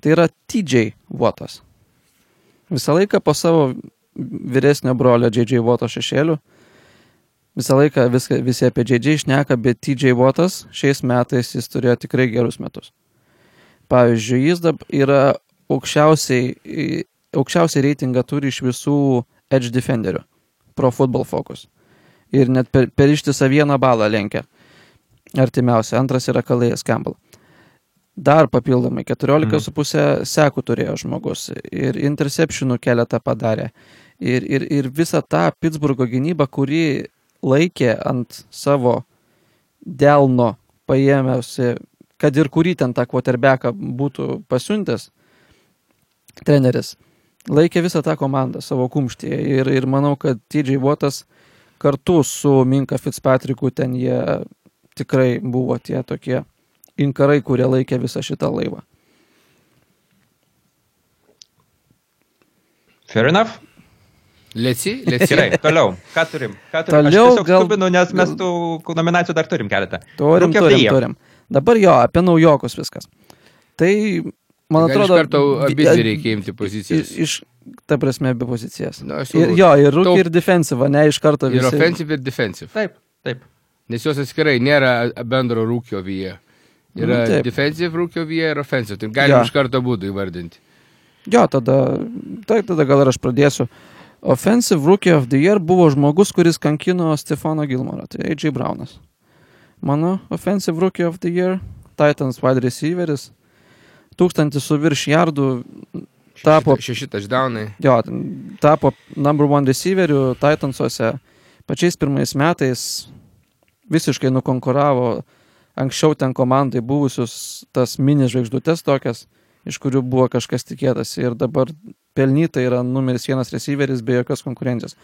Tai yra TJ Votas. Visą laiką po savo vyresnio brolio JJ Voto šešėlių. Visą laiką viską, visi apie JJ išneka, bet TJ Votas šiais metais jis turėjo tikrai gerus metus. Pavyzdžiui, jis dabar yra aukščiausiai, aukščiausiai reitingą turi iš visų edge defenderių. Pro Football Focus. Ir net per, per ištisą vieną balą lenkia. Artimiausia. Antras yra Kalėjas Campbell. Dar papildomai 14,5 mhm. sekų turėjo žmogus. Ir interceptionų keletą padarė. Ir, ir, ir visą tą Pittsburgho gynybą, kuri laikė ant savo delno paėmėsi, kad ir kurį ten tą quarterbacką būtų pasiuntęs treneris, laikė visą tą komandą savo kumštyje ir, ir manau, kad TJ Votas kartu su Minka Fitzpatricku ten jie tikrai buvo tie tokie inkarai, kurie laikė visą šitą laivą. Fair enough. Lėci, lėci. Gerai, toliau. Ką turim? Ką turim? Toliau, Aš gal... skubinu, nes mes tų nominacijų dar turim keletą. Turim, Rūkio turim, turim. Dabar jo, apie naujokus viskas. Tai man tai atrodo... Iš karto abi reikia imti pozicijas. Iš, ta prasme, abi pozicijas. Na, ir, jo, ir rūkį, ir defensyvą, ne iš karto visi. Ir offensive, ir defensive. Taip, taip. Nes jos atskirai nėra bendro rūkio vyje. Yra mm, defensive rūkio vyje ir offensive. Tai galim iš karto būdų įvardinti. Jo, tada, tai tada gal ir aš pradėsiu. Offensive Rookie of the Year buvo žmogus, kuris kankino Stefano Gilmorą, tai AJ Brownas. Mano Offensive Rookie of the Year, Titans wide receiveris, tūkstantis su virš jardų tapo... Šeši touchdownai. Jo, tapo number one receiveriu Titansuose. Pačiais pirmais metais visiškai nukonkuravo anksčiau ten komandai buvusius tas mini žvaigždutes tokias, iš kurių buvo kažkas tikėtas. Ir dabar pelnytai yra numeris vienas receiveris be jokios konkurencijos.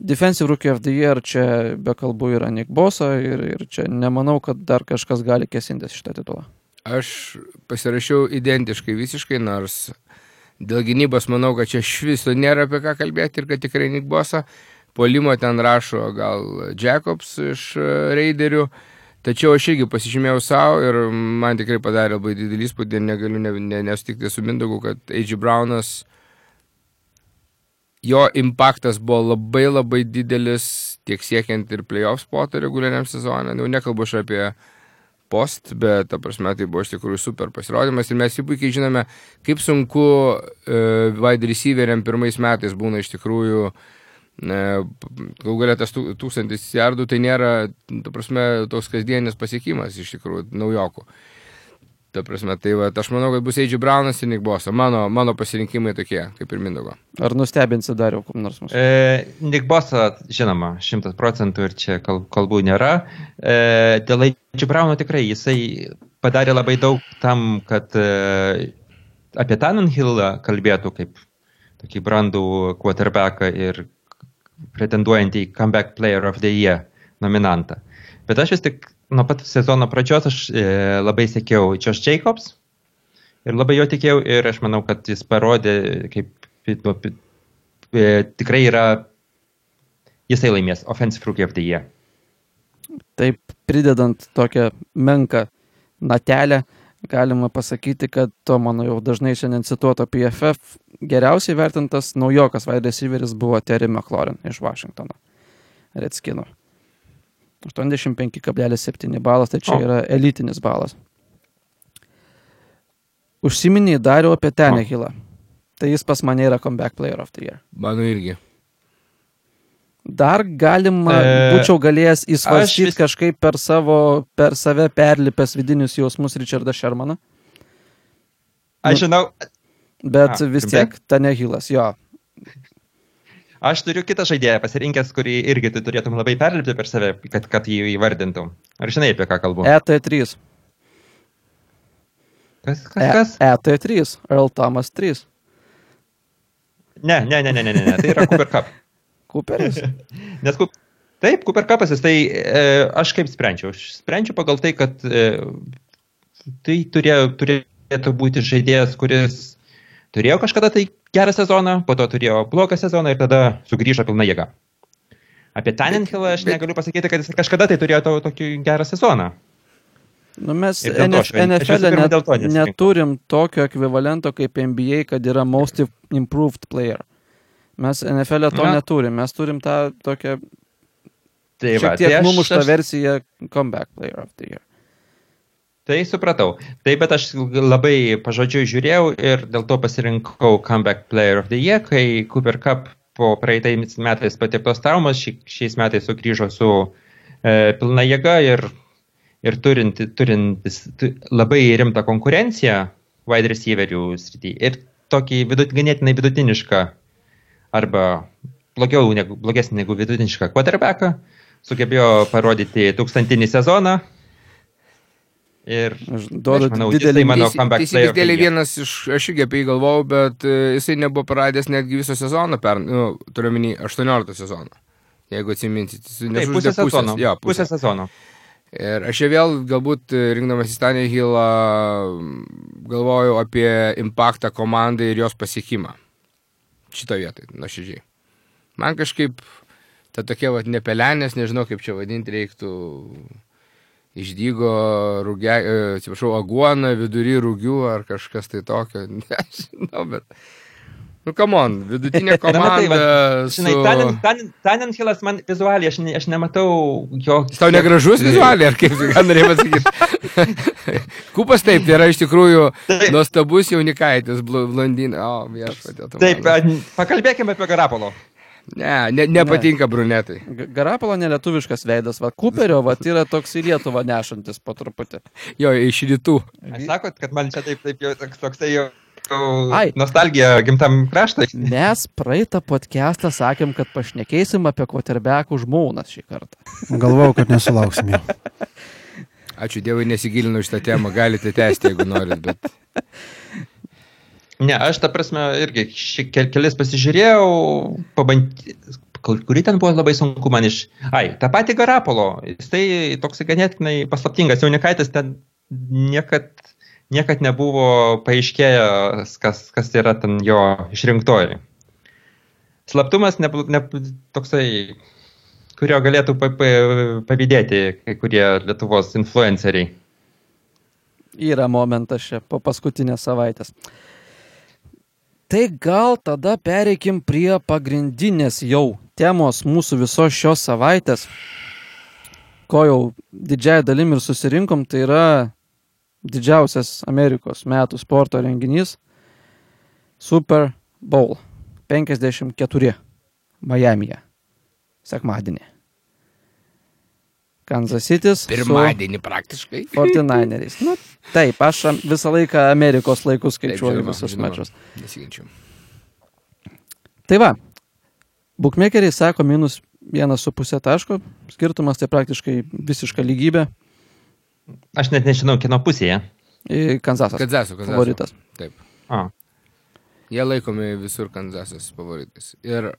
Defensive Rookie of the Year čia be kalbų yra Nick Bosa ir, ir čia nemanau, kad dar kažkas gali kesintis šitą titulą. Aš pasirašiau identiškai visiškai, nors dėl gynybos manau, kad čia iš viso nėra apie ką kalbėti ir kad tikrai Nick Bosa. Polimo ten rašo gal Jacobs iš e, Raiderių. Tačiau aš irgi pasižymėjau savo ir man tikrai padarė labai didelį įspūdį, negaliu ne, ne, nesutikti su Mindogu, kad A.G. Brownas, jo impaktas buvo labai labai didelis tiek siekiant ir playoff spotą reguliariam sezonui. Jau nekalbu aš apie post, bet, ta prasme, tai buvo iš tikrųjų super pasirodymas ir mes jau puikiai žinome, kaip sunku uh, wide receiveriam pirmais metais būna iš tikrųjų uh, gal galia tas tūkstantis jardų, tai nėra, ta prasme, toks kasdienis pasiekimas iš tikrųjų naujokų. Ta prasme, tai va, aš manau, kad bus Eidži Braunas ir Nick Bosa. Mano, mano pasirinkimai tokie, kaip ir Mindogo. Ar nustebinsi dar jau kom nors mūsų? E, Nick Bosa, žinoma, šimtas procentų ir čia kalbų nėra. E, dėl Eidži Brauno tikrai jisai padarė labai daug tam, kad e, apie Tannenhillą kalbėtų kaip tokį brandų quarterbacką ir pretenduojantį Comeback Player of the Year nominantą. Bet aš vis tik nuo pat sezono pradžios aš e, labai sėkiau Josh Jacobs ir labai jo tikėjau ir aš manau, kad jis parodė, kaip nu, e, tikrai yra, jisai laimės Offensive Rookie of the Year. Taip, pridedant tokią menką natelę, galima pasakyti, kad to mano jau dažnai šiandien cituoto PFF geriausiai vertintas naujokas wide receiveris buvo Terry McLaurin iš Washingtono. Redskino. 85,7 balas, tai čia O. yra elitinis balas. Užsiminiai dariau apie Tenehilą. Tai jis pas mane yra comeback player of the year. Mano irgi. Dar galima, e, būčiau galėjęs įsvarstyti vis- kažkaip per savo, per save perlipęs vidinius jausmus Richardą Shermaną, Aš žinau, bet A, vis tiek Tanehilas, jo. Aš turiu kitą žaidėją pasirinkęs, kurį irgi tu turėtum labai perlipti per save, kad, kad jį įvardintum. Ar žinai, apie ką kalbu? ET3. Kas? Kas? E, kas? ET3. Earl Thomas 3. Ne, ne, ne, ne, ne, ne, ne, tai yra Cooper Cup. Cooperis. Nes Coop- taip, Cooper Cupas, tai e, aš kaip sprendžiau? Aš sprendžiu pagal tai, kad e, tai turėjo, turėtų būti žaidėjas, kuris turėjo kažkada tai gerą sezoną, po to turėjo blogą sezoną ir tada sugrįžo pilna jėga. Apie Tannenhillą aš negaliu pasakyti, kad jis kažkada tai turėjo to, tokį gerą sezoną. Nu, mes NFL pirma net, to neturim tokio ekvivalento kaip NBA, kad yra most improved player. Mes NFL to Na. neturim, mes turim tą tokią Tai šiek va, tiek tai aš- numuštą aš- versiją comeback player of the year. Tai supratau. Taip, bet aš labai pažodžiui žiūrėjau ir dėl to pasirinkau Comeback Player of the Year, kai Cooper Cup po praeitais metais patirtos traumos ši, šiais metais sugrįžo su e, pilna jėga ir, ir turinti, turintis tu, labai rimtą konkurenciją wide receiverių srityje ir tokį vidut, ganėtinai vidutinišką arba blogiau negu, blogesnį negu vidutinišką quarterbacką, sugebėjo parodyti tūkstantinį sezoną. Ir Aš duodu didelį mano comeback the dėlė year. vienas iš, aš irgi apie jį galvojau, bet e, jisai nebuvo praradęs netgi viso sezono, per, nu, turiu minį 18 sezono. Jeigu atsiminsit, jis nežudė pusę sezono. Jo, pusę sezono. Ir aš čia vėl galbūt e, rinkdamas į Stanley Hillą galvojau apie impaktą komandai ir jos pasiekimą. Šito vietoj, nuoširdžiai. Man kažkaip ta tokia vat nepelenės, nežinau kaip čia vadinti reiktų, išdygo rūgia, e, atsiprašau, aguona vidury rūgių ar kažkas tai tokio. Nežinau, bet... Nu, come on, vidutinė komanda. Žinai, su... Tannenhillas man vizualiai, aš, ne, aš nematau jo... Jis tau negražus vizualiai, ar kaip ką norėjai pasakyti? Kupas taip, tai yra iš tikrųjų Taip. nuostabus jaunikaitis, bl- blondinė. O, viešpatė. Taip, pakalbėkime apie Garapolo. Ne, ne, nepatinka brunetai. G- Garapolo nelietuviškas veidas, va Cooperio, va yra toks į Lietuvą nešantis po truputį. Jo, iš rytų. Sakot, kad man čia taip, taip jau toks, toksai jau... Ai. Nostalgija gimtam kraštui. Mes praeitą podcastą sakėm, kad pašnekėsim apie kvoterbekų žmonas šį kartą. Galvojau, kad nesulauksim jo. Ačiū Dievui, nesigilinu šitą temą, galite tęsti, jeigu norit, bet Ne, aš tą prasme irgi ši- kel- kelis pasižiūrėjau, pabandyti, kurį ten buvo labai sunku man iš... Ai, tą patį Garapolo, jis tai toks ganėtinai paslaptingas, jaunikaitis ten niekad, niekad nebuvo paaiškėjęs, kas, kas yra ten jo išrinktoji. Slaptumas ne, ne, toksai, kurio galėtų pa, pa, pavydėti kai kurie Lietuvos influenceriai. Yra momentas čia po paskutinės savaitės. Tai gal tada pereikim prie pagrindinės jau temos mūsų visos šios savaitės, ko jau didžiai dalim ir susirinkom, tai yra didžiausias Amerikos metų sporto renginys Super Bowl 54 Miami'e sekmadienį. Kansas City. pirmadienį praktiškai. 49eriais. Nu, taip, aš visą laiką Amerikos laikus Taip, skaičiuoju žinoma, visus žinoma. mačius. Nesiginčiu. Tai va, bukmekeriai sako minus 1,5 taško, skirtumas tai praktiškai visiška lygybė. Aš net nežinau, kino pusėje. Kanzasas. Kanzaso, Kanzaso. Favoritas. Taip. A. Jie laikomi visur Kanzasas favoritais. Ir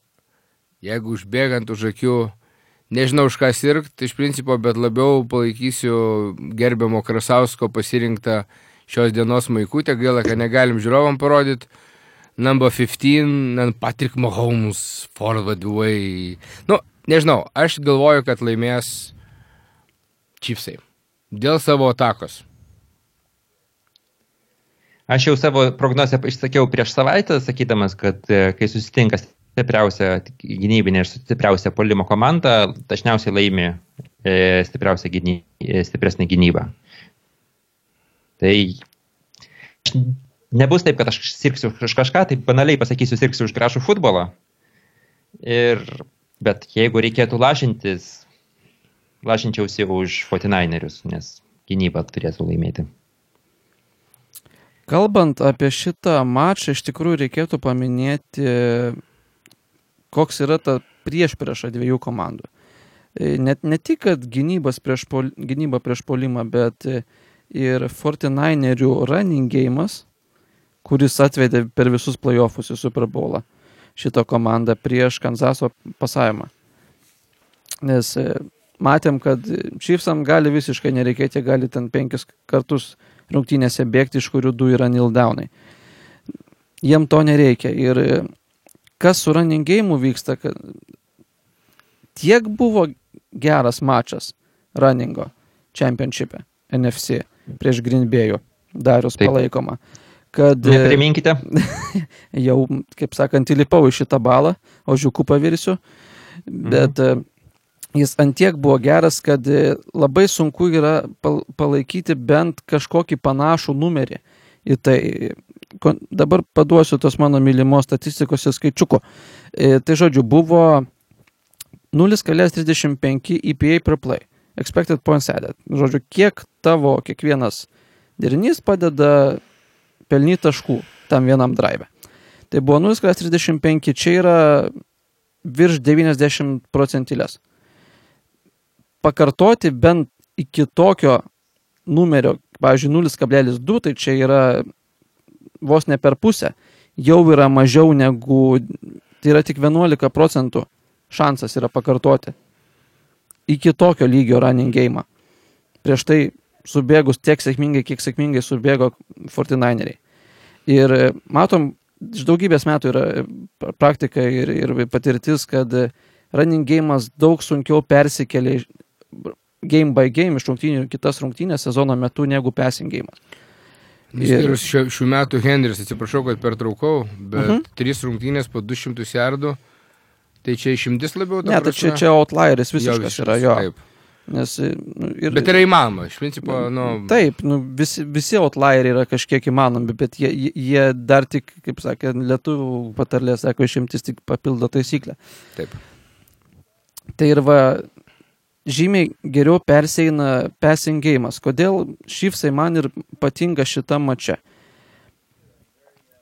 jeigu užbėgant už akių, nežinau už ką sirgti, iš principo, bet labiau palaikysiu gerbiamo Krasausko pasirinktą šios dienos maikutę, gaila, kad negalim žiūrovam parodyti. Number 15, and Patrick Mahomes, forward way. Nu, nežinau, aš galvoju, kad laimės Chiefsai. Dėl savo atakos. Aš jau savo prognozę išsakiau prieš savaitę, sakydamas, kad e, kai susitinka stipriausia gynybinė ir stipriausia polimo komanda, dažniausiai laimi e, stipriausia gyny, e, stipresnė gynyba. Tai nebus taip, kad aš sirksiu už kažką, tai banaliai pasakysiu, sirksiu už gražų futbolą. Ir, bet jeigu reikėtų lažintis, lažinčiausi už 49erius, nes gynyba turėtų laimėti. Kalbant apie šitą mačą, iš tikrųjų reikėtų paminėti, koks yra ta prieš priešą dviejų komandų. E, net ne tik, kad prieš pol, gynyba prieš polimą, bet ir 49erių running game'as, kuris atvedė per visus playoffus į Super Bowlą šitą komandą prieš Kanzaso pasavimą. Nes e, matėm, kad Chiefsam gali visiškai nereikėti, gali ten penkis kartus rungtynėse bėgti, iš kurių du yra nildaunai. Jiem to nereikia. Ir kas su running game vyksta, kad tiek buvo geras mačas runningo championship'e NFC prieš Green Bay'ų, darius Taip. palaikoma. Kad, Nepriminkite. jau, kaip sakant, įlipau į šitą balą, o žiūkų pavirsiu, bet mhm jis antiek buvo geras, kad e, labai sunku yra palaikyti bent kažkokį panašų numerį į tai. Dabar paduosiu tos mano mylimos statistikos ir skaičiuko. E, tai žodžiu, buvo 0,35 EPA per play. Expected points added. Žodžiu, kiek tavo kiekvienas derinys padeda pelnyti taškų tam vienam drive. Tai buvo 0,35, čia yra virš 90 procentilės pakartoti bent iki tokio numerio, pavyzdžiui, 0,2, tai čia yra vos ne per pusę, jau yra mažiau negu, tai yra tik 11 procentų šansas yra pakartoti iki tokio lygio running game. Prieš tai subėgus tiek sėkmingai, kiek sėkmingai subėgo 49eriai. Ir matom, iš daugybės metų yra praktika ir, ir patirtis, kad running game'as daug sunkiau persikelia game by game iš rungtynių kitas rungtynės sezono metu negu passing game. Ir šių, šių metų Henris, atsiprašau, kad pertraukau, bet uh mhm. -huh. trys rungtynės po 200 jardų, tai čia išimtis labiau. Ne, tai čia, čia outlieris visiškas jo, yra jo. Taip. Nes, nu, ir, bet yra įmanoma, iš principo, nu... Taip, nu, visi, visi outlieriai yra kažkiek įmanomi, bet jie, jie dar tik, kaip sakė, lietuvių patarlė, sako, išimtis tik papildo taisyklę. Taip. Tai ir va, žymiai geriau perseina passing game'as. Kodėl šifsai man ir patinka šitą mačią?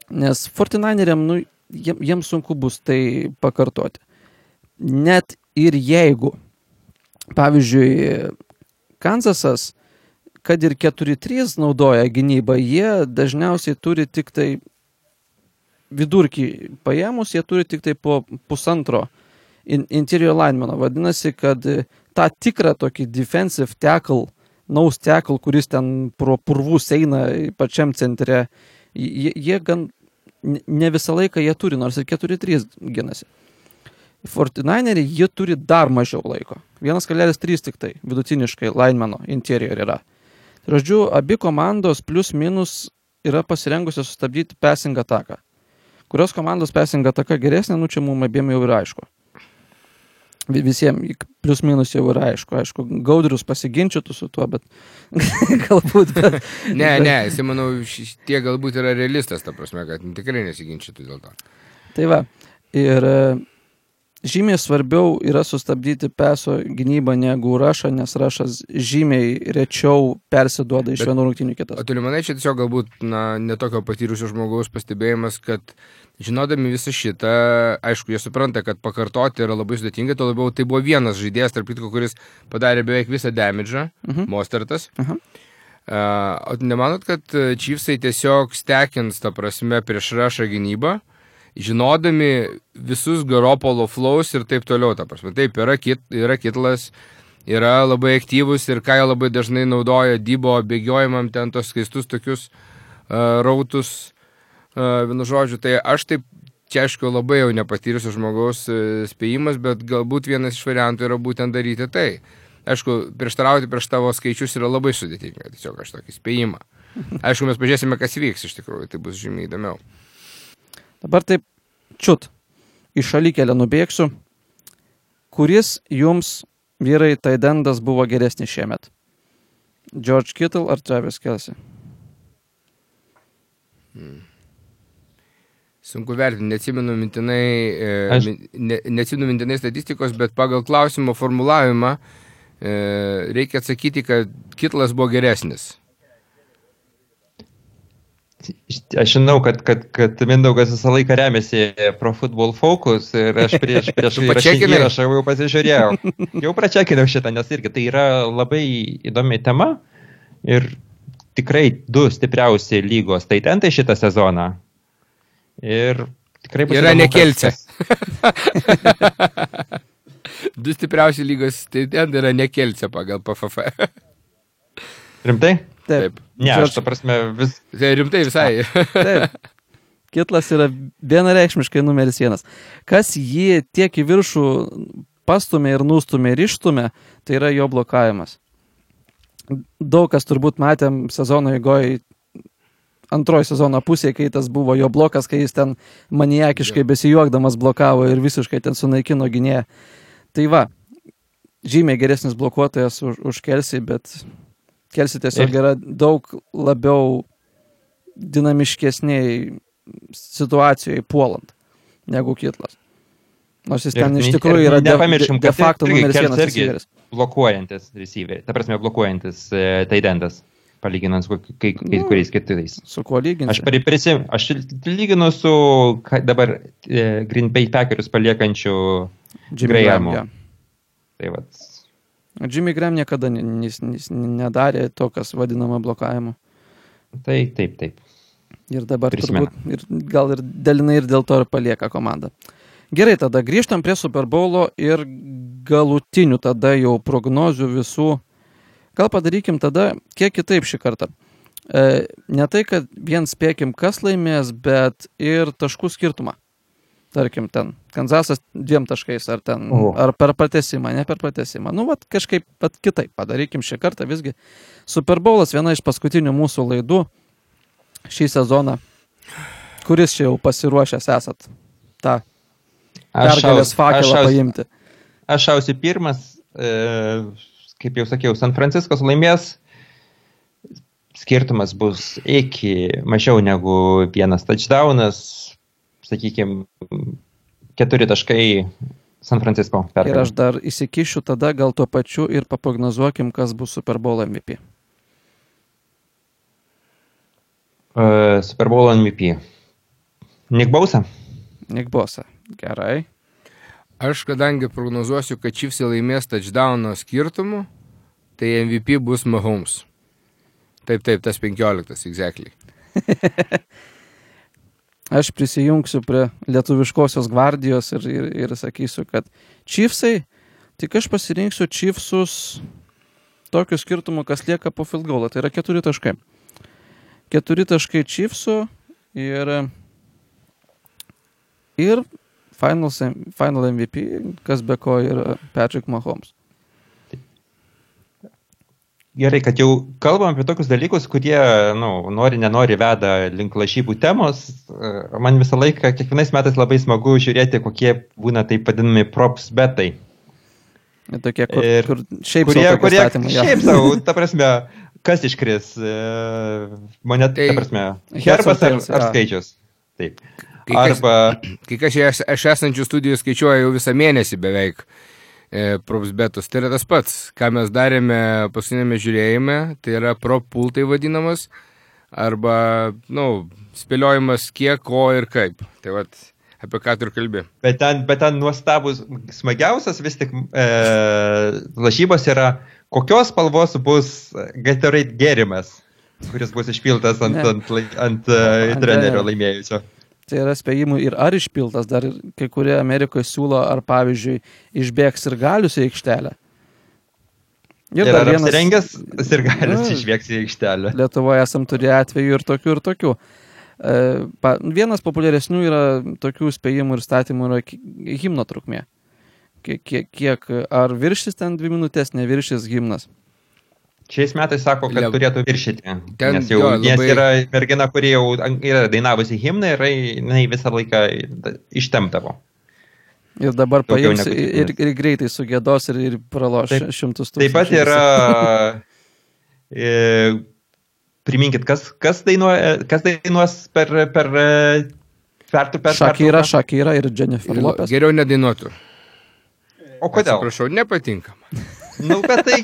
Nes 49eriam, nu, jiems jiem sunku bus tai pakartoti. Net ir jeigu, pavyzdžiui, Kanzasas, kad ir 4-3 naudoja gynybą, jie dažniausiai turi tik tai vidurkį paėmus, jie turi tik tai po pusantro interior linemano. Vadinasi, kad tą tikrą tokį defensive tackle, nose tackle, kuris ten pro purvus eina pačiam centre, jie, jie gan ne visą laiką jie turi, nors ir 4-3 ginasi. Fortinaineriai jie turi dar mažiau laiko. 1,3 tik tai vidutiniškai linemano interior yra. Žodžiu, abi komandos plus minus yra pasirengusios sustabdyti passing ataką. Kurios komandos passing ataka geresnė, nu čia mums abiem jau yra aišku visiems plius minus jau yra aišku. Aišku, gaudrius pasiginčytų su tuo, bet galbūt. Bet, ne, bet... ne, jis, manau, tie galbūt yra realistas, ta prasme, kad tikrai nesiginčytų dėl to. Tai va, ir e, žymiai svarbiau yra sustabdyti peso gynybą negu rašą, nes rašas žymiai rečiau persiduoda iš vienų rungtynių kitas. O tu manai, čia tiesiog galbūt na, netokio patyrusio žmogaus pastebėjimas, kad žinodami visą šitą, aišku, jie supranta, kad pakartoti yra labai sudėtinga, to labiau tai buvo vienas žaidėjas, tarp kitko, kuris padarė beveik visą damidžą, uh mhm. -huh. Mostertas. Uh -huh. Uh, o nemanot, kad Chiefsai tiesiog stekins, ta prasme, prieš rašą gynybą, žinodami visus Garopolo flows ir taip toliau, ta prasme. Taip, yra, kit, yra kitlas, yra labai aktyvus ir ką jie labai dažnai naudoja dybo bėgiojimam ten tos skaistus tokius uh, rautus vienu žodžiu, tai aš taip, čia aišku, labai jau nepatyrusios žmogaus e, spėjimas, bet galbūt vienas iš variantų yra būtent daryti tai. Aišku, prieštarauti prieš tavo skaičius yra labai sudėtinga, tiesiog aš tokį spėjimą. Aišku, mes pažiūrėsime, kas vyks iš tikrųjų, tai bus žymiai įdomiau. Dabar taip, čiut, į šalykelę nubėgsiu. Kuris jums, vyrai, taidendas buvo geresnis šiemet? George Kittle ar Travis Kelsey? Sunku vertinti, neatsimenu mintinai, e, Aš- ne, neatsimenu mintinai statistikos, bet pagal klausimo formulavimą e, reikia atsakyti, kad Kitlas buvo geresnis. Aš žinau, kad, kad, kad Mindaugas visą laiką remiasi Pro Football Focus ir aš prieš, prieš įrašą jau pasižiūrėjau. Jau pračekinau šitą, nes irgi tai yra labai įdomi tema ir tikrai du stipriausi lygos taitentai šitą sezoną. Ir tikrai bus Yra įdomu, ne kas- Kelce. kas- Du stipriausi lygos, tai ten yra nekelce pagal PFF. Rimtai? Taip. Ne, aš ta prasme vis. Tai rimtai visai. Taip. Kitlas yra vienareikšmiškai numeris vienas. Kas jį tiek į viršų pastumė ir nustumė ir ištumė, tai yra jo blokavimas. Daug kas turbūt matėm sezono įgoj antroji sezono pusė, kai tas buvo jo blokas, kai jis ten maniakiškai besijuokdamas blokavo ir visiškai ten sunaikino gynėją. Tai va, žymiai geresnis blokuotojas už, už Kelsį, bet Kelsį tiesiog yra daug labiau dinamiškesniai situacijoje puolant negu Kitlas. Nors jis ten Ir iš tikrųjų yra de, de, de facto numeris vienas receiveris. blokuojantis receiveriai, ta prasme blokuojantis e, taidendas, palyginant su kai, kai, Nu. kuriais kitais. Su kuo lyginti? Aš, prisim, aš lyginu su dabar e, Green Bay Packers paliekančiu, Graham. Jo. tai vat, Jimmy Graham niekada ni- nis- nis- nedarė to, kas vadinama blokavimu. tai taip, taip. Ir dabar Prisimenu. turbūt, ir gal ir dalinai ir dėl to ir palieka komandą. Gerai, tada grįžtam prie Super Bowlo ir galutinių tada jau prognozių visų. Gal padarykim tada kiek kitaip šį kartą. E, ne tai, kad vien spėkim, kas laimės, bet ir taškų skirtumą. Tarkim, ten Kanzasas dviem taškais, ar ten, O. ar per pratesimą, ne per pratesimą. Nu, vat kažkaip vat kitaip padarykim šį kartą visgi. Super Bowlas viena iš paskutinių mūsų laidų šį sezoną. Kuris čia jau pasiruošęs esat tą pergalės fakelą šaus- paimti? Aš šausiu pirmas, e, kaip jau sakiau, San Franciskas laimės. Skirtumas bus iki mažiau negu vienas touchdownas, sakykime, keturi taškai San Francisco Ir pergalė. aš dar įsikišiu tada gal tuo pačiu ir paprognozuokim, kas bus Super Bowl MVP. Uh, Super Bowl MVP. Nick Bausa? Nick Bosa. Gerai. Aš kadangi prognozuosiu, kad Chiefsai laimės touchdowno skirtumu, tai MVP bus Mahomes. Taip, taip, tas 15, exactly. Aš prisijungsiu prie lietuviškosios gvardijos ir, ir, ir sakysiu, kad Chiefsai, tik aš pasirinksiu Chiefsus tokiu skirtumu, kas lieka po field goal'o. Tai yra keturi taškai. Keturi taškai Chiefsų ir, ir final, final MVP, kas be ko yra Patrick Mahomes. Gerai, kad jau kalbam apie tokius dalykus, kurie, nu, nori, nenori veda link lašybų temos. Man visą laiką, kiekvienais metais labai smagu žiūrėti, kokie būna taip vadinami props betai. Tokie, kur, Ir kur šiaip Kurie, tokie kurie statymai, jo. šiaip savo, ta prasme, kas iškris, e, monet, Tai- ta prasme, herbas ar, ar skaičius. Taip. Kai kas- Arba, Kai kas aš, aš esančių studijų skaičiuoja jau visą mėnesį beveik e, props betus. Tai yra tas pats, ką mes darėme paskutinėme žiūrėjime, tai yra prop pultai vadinamas, arba, na, nu, spėliojimas kiek, ko ir kaip. Tai vad, apie ką tu ir kalbi. bet ten, bet ten nuostabus, smagiausias vis tik e, lažybos yra, kokios spalvos bus Gatorade gėrimas, kuris bus išpiltas ant, ant, ant, ant uh, Ant- trenerio laimėjusio. Tai yra spėjimų ir ar išpiltas, dar ir kai kurie Amerikoje siūlo, ar pavyzdžiui, išbėgs ir galius į aikštelę. Ir, ir ar apsirengęs ir galis Nu. išvėks į aikštelę. Lietuvoje esam turėję atvejų ir tokių, ir tokių. E, vienas populiaresnių yra tokių spėjimų ir statymų yra himno trukmė. Kiek, kiek, kiek ar viršys ten dvi minutės, neviršys himnas. Šiais metais sako, kad Le- turėtų viršyti. Ten nes, jau, jo, nes labai- yra mergina, kuri jau yra dainavusi himną ir jinai visą laiką ištemdavo. Ir dabar paims ir, ir greitai sugėdos ir, ir praloš Taip- šimtus tūkstančių. Taip pat yra. E, priminkit, kas, kas, dainuoja, kas dainuos per, per, per, per Šakira, pertrauką? Šakira ir Jennifer Lopez. Geriau nedainuotų. O kodėl? Prašau, nepatinka. Nu, bet tai,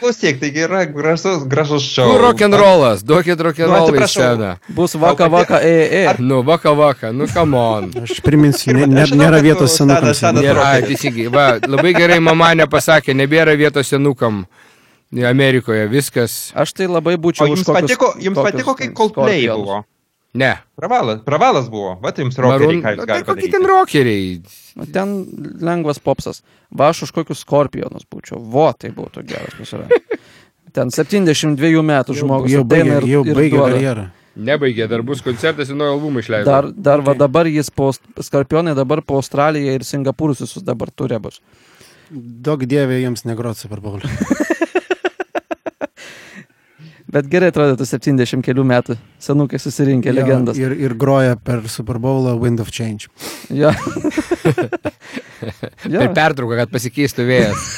klausyk, taigi yra gražus, gražus šou. Kur rock'n'rollas, duokit Nu, rock'n'rollą į atsiprašau. sceną. Bus vaka O vaka e e. Ar- Nu, vaka vaka, nu, come on. Aš priminsiu, ne, ne, nėra vietos senas Nėra, teisingai. Va, labai gerai mama nepasakė, nebėra vietos senukam Amerikoje, viskas. Aš tai labai O būčiau jums už kokius- patiko, jums patiko, kai Coldplay buvo? Ne. Pravalas, pravalas buvo. Va, tai jums rockeriai, Maroon- ką nu, jūs tai galite kokie ten rockeriai. Nu, Ten lengvas popsas. Va, aš už kokius skorpionus būčiau. Vo, tai būtų geras pasirodymas. Ten 72 metų žmogus jau ateina baigė, ir, jau baigė karjerą. Nebaigė, dar bus koncertas ir naują albumą išleido. Dar, dar va Okay. dabar jis po skorpionai dabar po Australiją ir Singapūrus visus dabar turi bus. Daug dievė jiems negrot Super Bowl. Bet gerai atrodytų 70 kelių metų senukai susirinkė legendas. Ir, ir groja per Super Bowlą Wind of Change. Ja. ja. Per pertrauką, kad pasikeistų vėjas.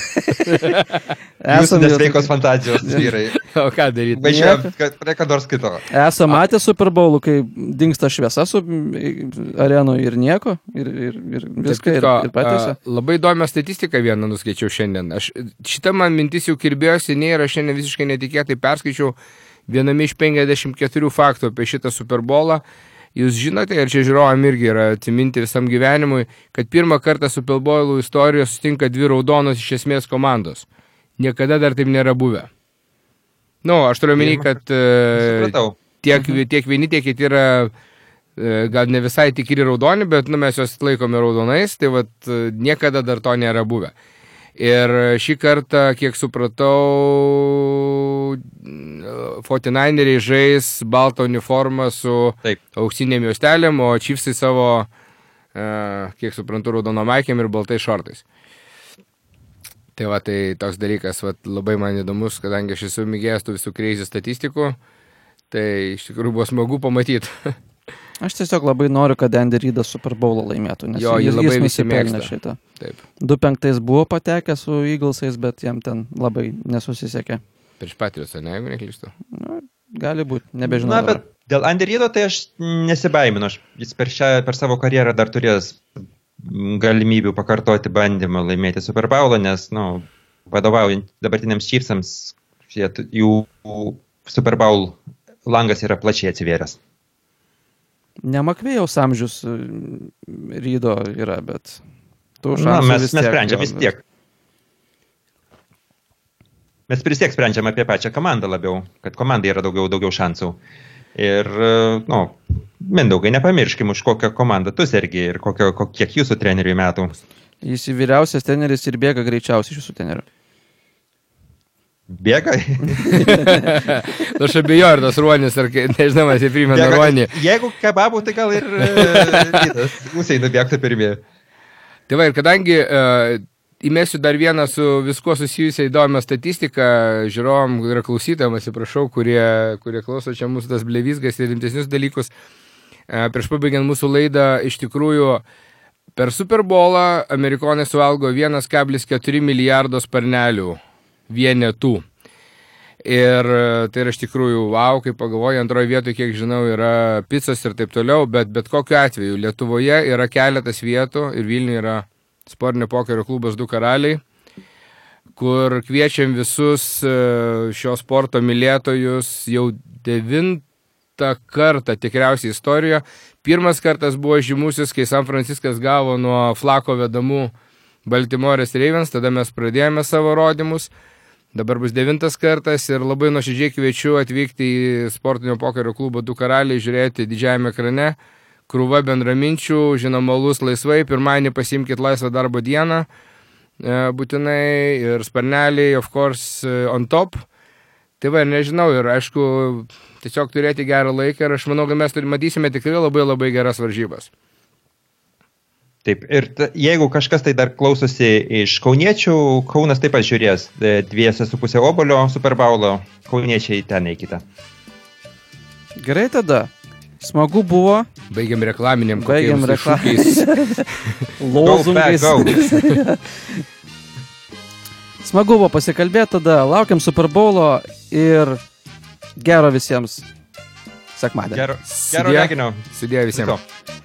Jūsų Esam, nesveikos fantazijos vyrai. o ką daryti? Važiuojam, kad prie ką nors kito. esam matę Super Bowlų, kai dinksta šviesa su arenoje ir nieko, ir, ir, ir viską, ir, ir patys. Labai įdomią statistiką vieną nuskaičiau šiandien. Aš, šita man mintis jau kirbėjo seniai ir aš šiandien visiškai netikėtai perskaičiau viename iš 54 faktų apie šitą Super Bowlą. Jūs žinote, ir čia žiūrovam irgi yra atsiminti visam gyvenimui, kad pirmą kartą Super Bowlų istorijoje sutinka dvi raudonos iš esmės komandos. Niekada dar taip nėra buvę. Nu, aš turiu omeny, kad Supratau. tiek, tiek vieni, tiek kiti yra e, gal ne visai tikri raudoni, bet nu, mes juos laikome raudonais, tai vat, e, niekada dar to nėra buvę. Ir šį kartą, kiek supratau, 49eriai žais baltą uniformą su Taip. auksinėm juostelėm, o Chiefsai savo, e, kiek suprantu, raudono maikėm ir baltai šortais. Tai va, tai toks dalykas, va, labai man įdomus, kadangi aš esu mėgėjęs tų visų kreizį statistikų, tai iš tikrųjų buvo smagu pamatyti. Aš tiesiog labai noriu, kad Andy Rydas Super Bowlą laimėtų, nes Jo, jį jis, labai jis visi nusipelnė šitą. Taip, 2-5 buvo patekęs su Eaglesais, bet jam ten labai nesusisekė. prieš Patrius, ne, jeigu neklystu. Nu, gali būti, nebežinau. Na, dabar. bet dėl Anderydo tai aš nesibaiminu. Aš, jis per, šią, per savo karjerą dar turės galimybių pakartoti bandymą laimėti Super Bowlą, nes, na, nu, vadovaujant dabartiniams Chiefsams, jų Super Bowl langas yra plačiai atsivėręs. Nemakvėjaus amžius e, Rydo yra, bet tų Na, šansų mes, vis mes tiek, sprendžiam vis tiek. Mes vis tiek sprendžiam apie pačią komandą labiau, kad komandai yra daugiau, daugiau šansų. Ir, nu, Mindaugai, nepamirškim, už kokią komandą tu sergi ir kokio, kok- kiek jūsų treneriui metų. Jis vyriausias treneris ir bėga greičiausiai iš jūsų trenerių. Bėga. Nu, Aš abejoju, ar tas ruonis, ar nežinau, ar jis primena Bėga. ruonį. Jeigu kebabų, tai gal ir Ūsiai nubėgtų pirmie. Tai va, ir kadangi uh, įmėsiu dar vieną su viskuo susijusią įdomią statistiką, žiūrovom ir klausytojams, atsiprašau, kurie, kurie klauso čia mūsų tas blevizgas ir rimtesnius dalykus. Uh, prieš pabaigiant mūsų laidą, iš tikrųjų, per Super Bowlą amerikonai suvalgo 1,4 milijardo sparnelių vienetų. Ir e, tai yra iš tikrųjų, wow, kai pagalvoju, antroje vietoje, kiek žinau, yra picos ir taip toliau, bet bet kokiu atveju Lietuvoje yra keletas vietų ir Vilniuje yra sportinio pokerio klubas Du karaliai, kur kviečiam visus e, šio sporto mylėtojus jau devintą kartą tikriausiai istorijoje. Pirmas kartas buvo žymusis, kai San Franciskas gavo nuo flako vedamų Baltimorės Ravens, tada mes pradėjome savo rodymus. Dabar bus devintas kartas ir labai nuoširdžiai kviečiu atvykti į sportinio pokerio klubą Du karaliai, žiūrėti didžiajame ekrane. Krūva bendraminčių, žinoma, lus laisvai, pirmąjį pasimkit laisvą darbo dieną, e, būtinai ir sparneliai, of course, e, on top. Tai va, nežinau, ir aišku, tiesiog turėti gerą laiką ir aš manau, kad mes matysime tikrai labai labai geras varžybas. Taip, ir ta, jeigu kažkas tai dar klausosi iš kauniečių, Kaunas taip pat žiūrės e, dviese su pusė obolio Super Bowlo, kauniečiai ten eikite. Gerai tada. Smagu buvo. Baigiam reklaminiam Baigiam kokiais reklam- šūkiais. Lozungais. Smagu buvo pasikalbėti tada. Laukiam Super Bowlo ir gero visiems sekmadienį. Gero, gero reginio. Sudėjo visiems. Viso.